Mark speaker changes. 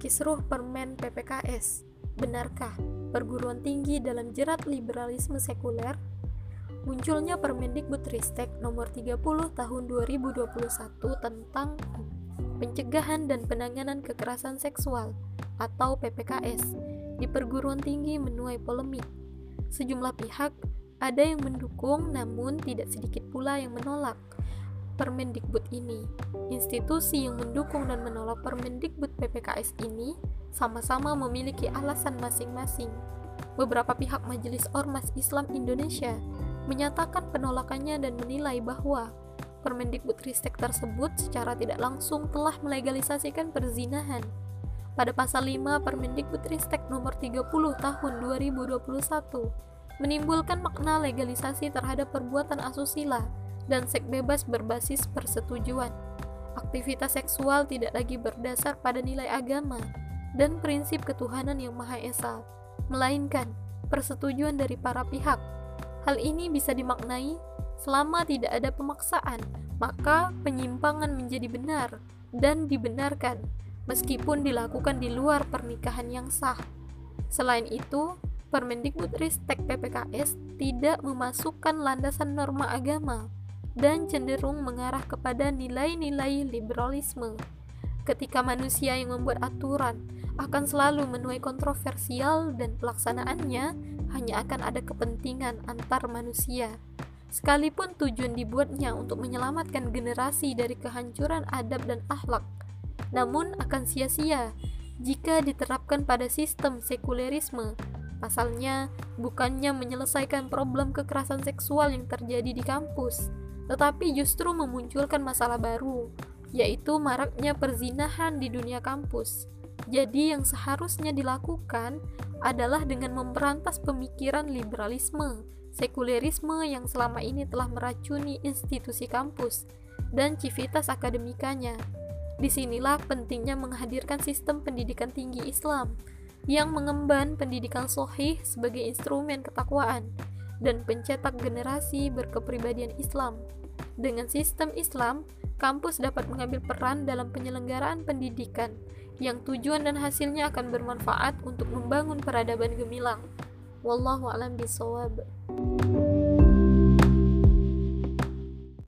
Speaker 1: Kisruh Permen PPKS. Benarkah perguruan tinggi dalam jerat liberalisme sekuler? Munculnya Permendikbudristek nomor 30 tahun 2021 tentang pencegahan dan penanganan kekerasan seksual atau PPKS di perguruan tinggi menuai polemik. Sejumlah pihak ada yang mendukung namun tidak sedikit pula yang menolak. Permendikbud ini. Institusi yang mendukung dan menolak Permendikbud PPKS ini sama-sama memiliki alasan masing-masing. Beberapa pihak Majelis Ormas Islam Indonesia menyatakan penolakannya dan menilai bahwa Permendikbudristek tersebut secara tidak langsung telah melegalisasikan perzinahan. Pada pasal 5 Permendikbudristek nomor 30 tahun 2021 menimbulkan makna legalisasi terhadap perbuatan asusila dan seks bebas berbasis persetujuan. Aktivitas seksual tidak lagi berdasar pada nilai agama dan prinsip ketuhanan yang Maha Esa, melainkan persetujuan dari para pihak. Hal ini bisa dimaknai selama tidak ada pemaksaan, maka penyimpangan menjadi benar dan dibenarkan meskipun dilakukan di luar pernikahan yang sah. Selain itu, Permendikbudristek PPKS tidak memasukkan landasan norma agama dan cenderung mengarah kepada nilai-nilai liberalisme. Ketika manusia yang membuat aturan akan selalu menuai kontroversial dan pelaksanaannya hanya akan ada kepentingan antar manusia. Sekalipun tujuan dibuatnya untuk menyelamatkan generasi dari kehancuran adab dan akhlak, namun akan sia-sia jika diterapkan pada sistem sekulerisme. Pasalnya, bukannya menyelesaikan problem kekerasan seksual yang terjadi di kampus, tetapi justru memunculkan masalah baru, yaitu maraknya perzinahan di dunia kampus. Jadi, yang seharusnya dilakukan adalah dengan memberantas pemikiran liberalisme, sekulerisme yang selama ini telah meracuni institusi kampus dan civitas akademikanya. Di sinilah pentingnya menghadirkan sistem pendidikan tinggi Islam yang mengemban pendidikan sohih sebagai instrumen ketakwaan dan pencetak generasi berkepribadian Islam. Dengan sistem Islam, kampus dapat mengambil peran dalam penyelenggaraan pendidikan yang tujuan dan hasilnya akan bermanfaat untuk membangun peradaban gemilang. Wallahu a'lam bishawab.